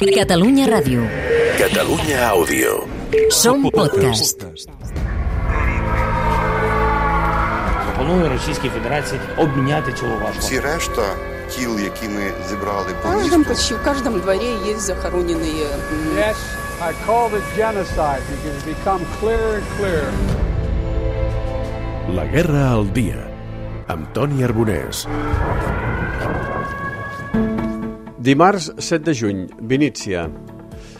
Catalunya Ràdio. Catalunya Àudio. Som podcast. Пропоную Російській Федерації обміняти цього важко. Всі решта тіл, які ми зібрали по місту, почти в каждом дворе есть захороненные м, Yes, I called it genocide because it's become clearer and clearer. La guerra al dia. Amb Toni Arbonès. Dimarts 7 de juny, Vinícia.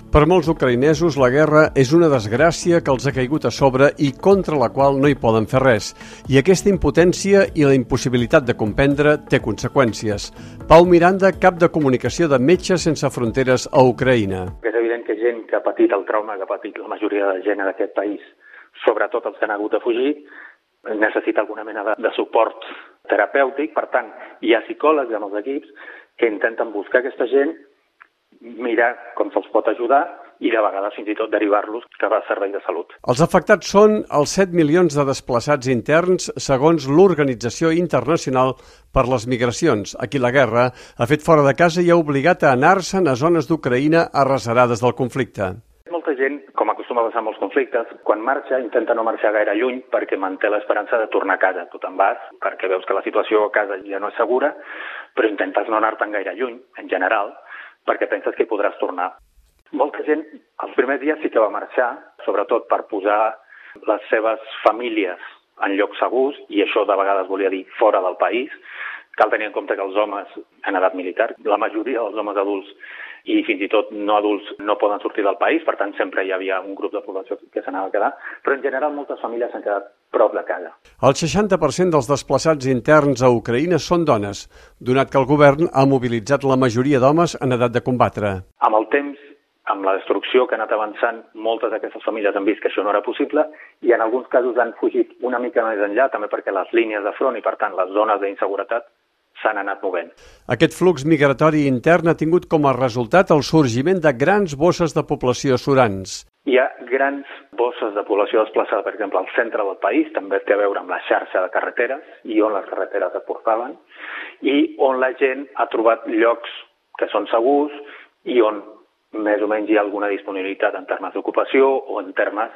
Per molts ucraïnesos, la guerra és una desgràcia que els ha caigut a sobre i contra la qual no hi poden fer res. I aquesta impotència i la impossibilitat de comprendre té conseqüències. Pau Miranda, cap de comunicació de Metges Sense Fronteres a Ucraïna. És evident que gent que ha patit el trauma que ha patit la majoria de gent en aquest país, sobretot els que han hagut de fugir, necessita alguna mena de, de suport terapèutic. Per tant, hi ha psicòlegs amb els equips que intenten buscar aquesta gent, mirar com se'ls pot ajudar i de vegades fins i tot derivar-los cap a servei de salut. Els afectats són els 7 milions de desplaçats interns segons l'Organització Internacional per les Migracions, a qui la guerra ha fet fora de casa i ha obligat a anar-se'n a zones d'Ucraïna arrasarades del conflicte. Molta gent, com acostuma a passar molts conflictes, quan marxa intenta no marxar gaire lluny perquè manté l'esperança de tornar a casa. Tu te'n vas perquè veus que la situació a casa ja no és segura, però intentes no anar-te'n gaire lluny, en general, perquè penses que hi podràs tornar. Molta gent els primers dies sí que va marxar, sobretot per posar les seves famílies en llocs segurs, i això de vegades volia dir fora del país. Cal tenir en compte que els homes en edat militar, la majoria dels homes adults i fins i tot no adults no poden sortir del país, per tant sempre hi havia un grup de població que s'anava a quedar, però en general moltes famílies s'han quedat prop de casa. El 60% dels desplaçats interns a Ucraïna són dones, donat que el govern ha mobilitzat la majoria d'homes en edat de combatre. Amb el temps, amb la destrucció que ha anat avançant, moltes d'aquestes famílies han vist que això no era possible i en alguns casos han fugit una mica més enllà, també perquè les línies de front i, per tant, les zones d'inseguretat s'han anat movent. Aquest flux migratori intern ha tingut com a resultat el sorgiment de grans bosses de població surans. Hi ha grans bosses de població desplaçada, per exemple, al centre del país, també té a veure amb la xarxa de carreteres i on les carreteres es portaven, i on la gent ha trobat llocs que són segurs i on més o menys hi ha alguna disponibilitat en termes d'ocupació o en termes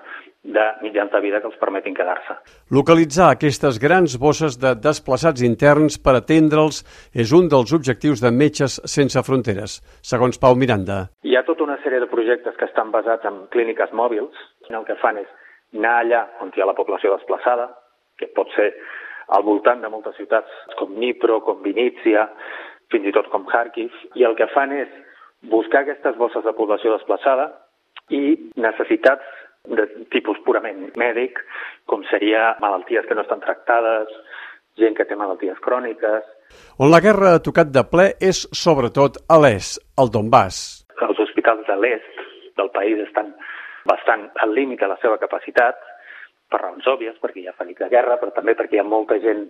de mitjans de vida que els permetin quedar-se. Localitzar aquestes grans bosses de desplaçats interns per atendre'ls és un dels objectius de Metges Sense Fronteres, segons Pau Miranda. Hi ha tota una sèrie de projectes que estan basats en clíniques mòbils. El que fan és anar allà on hi ha la població desplaçada, que pot ser al voltant de moltes ciutats com Dnipro, com Vinícia, fins i tot com Kharkiv, i el que fan és buscar aquestes bosses de població desplaçada i necessitats de tipus purament mèdic, com seria malalties que no estan tractades, gent que té malalties cròniques. On la guerra ha tocat de ple és sobretot a l'est, al Donbass. Els hospitals de l'est del país estan bastant al límit de la seva capacitat, per raons òbvies, perquè hi ha ferits de guerra, però també perquè hi ha molta gent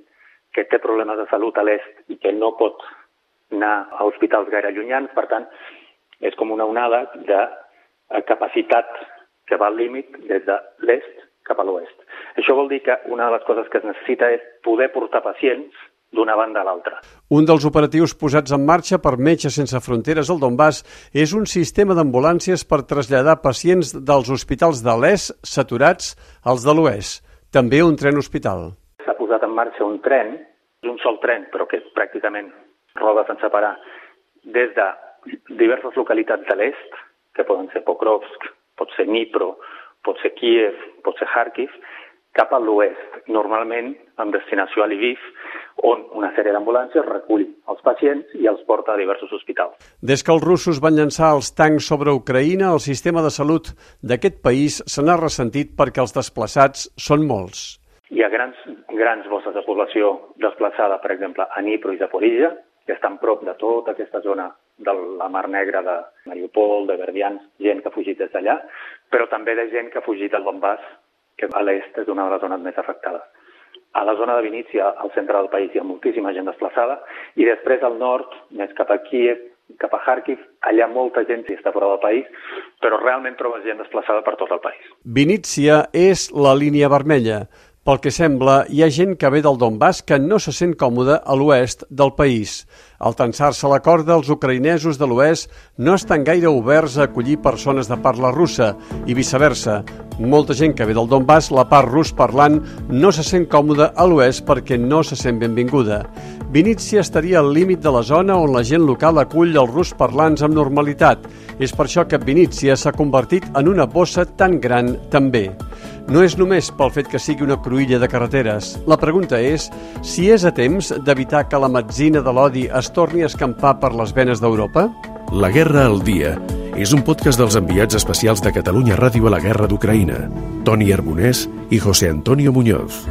que té problemes de salut a l'est i que no pot anar a hospitals gaire llunyans, per tant, és com una onada de eh, capacitat que va al límit des de l'est cap a l'oest. Això vol dir que una de les coses que es necessita és poder portar pacients d'una banda a l'altra. Un dels operatius posats en marxa per Metges Sense Fronteres al Donbass és un sistema d'ambulàncies per traslladar pacients dels hospitals de l'est saturats als de l'oest. També un tren hospital. S'ha posat en marxa un tren, un sol tren, però que pràcticament roda sense parar, des de diverses localitats de l'est, que poden ser Pokrovsk, pot ser Dnipro, pot ser Kiev, pot ser Kharkiv, cap a l'oest, normalment amb destinació a Lviv, on una sèrie d'ambulàncies recull els pacients i els porta a diversos hospitals. Des que els russos van llançar els tancs sobre Ucraïna, el sistema de salut d'aquest país se n'ha ressentit perquè els desplaçats són molts. Hi ha grans, grans bosses de població desplaçada, per exemple, a Dnipro i Zaporizhia, que estan prop de tota aquesta zona de la Mar Negra de Mariupol, de Verdians, gent que ha fugit des d'allà, però també de gent que ha fugit del Donbass, que a l'est és una de les zones més afectades. A la zona de Vinícia, al centre del país, hi ha moltíssima gent desplaçada, i després al nord, més cap a Kiev, cap a Kharkiv, allà molta gent està fora del país, però realment trobes gent desplaçada per tot el país. Vinícia és la línia vermella. Pel que sembla, hi ha gent que ve del Donbass que no se sent còmode a l'oest del país. Al tensar-se la corda, els ucraïnesos de l'oest no estan gaire oberts a acollir persones de parla russa i viceversa. Molta gent que ve del Donbass, la part rus parlant, no se sent còmoda a l'oest perquè no se sent benvinguda. Vinícia estaria al límit de la zona on la gent local acull els rus parlants amb normalitat. És per això que Vinícia s'ha convertit en una bossa tan gran també. No és només pel fet que sigui una cruïlla de carreteres. La pregunta és si és a temps d'evitar que la metzina de l'odi es torni a escampar per les venes d'Europa? La guerra al dia és un podcast dels enviats especials de Catalunya Ràdio a la guerra d'Ucraïna, Toni Arbonès i José Antonio Muñoz.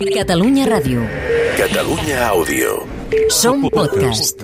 Catalunya Ràdio. Catalunya Àudio. Som podcast.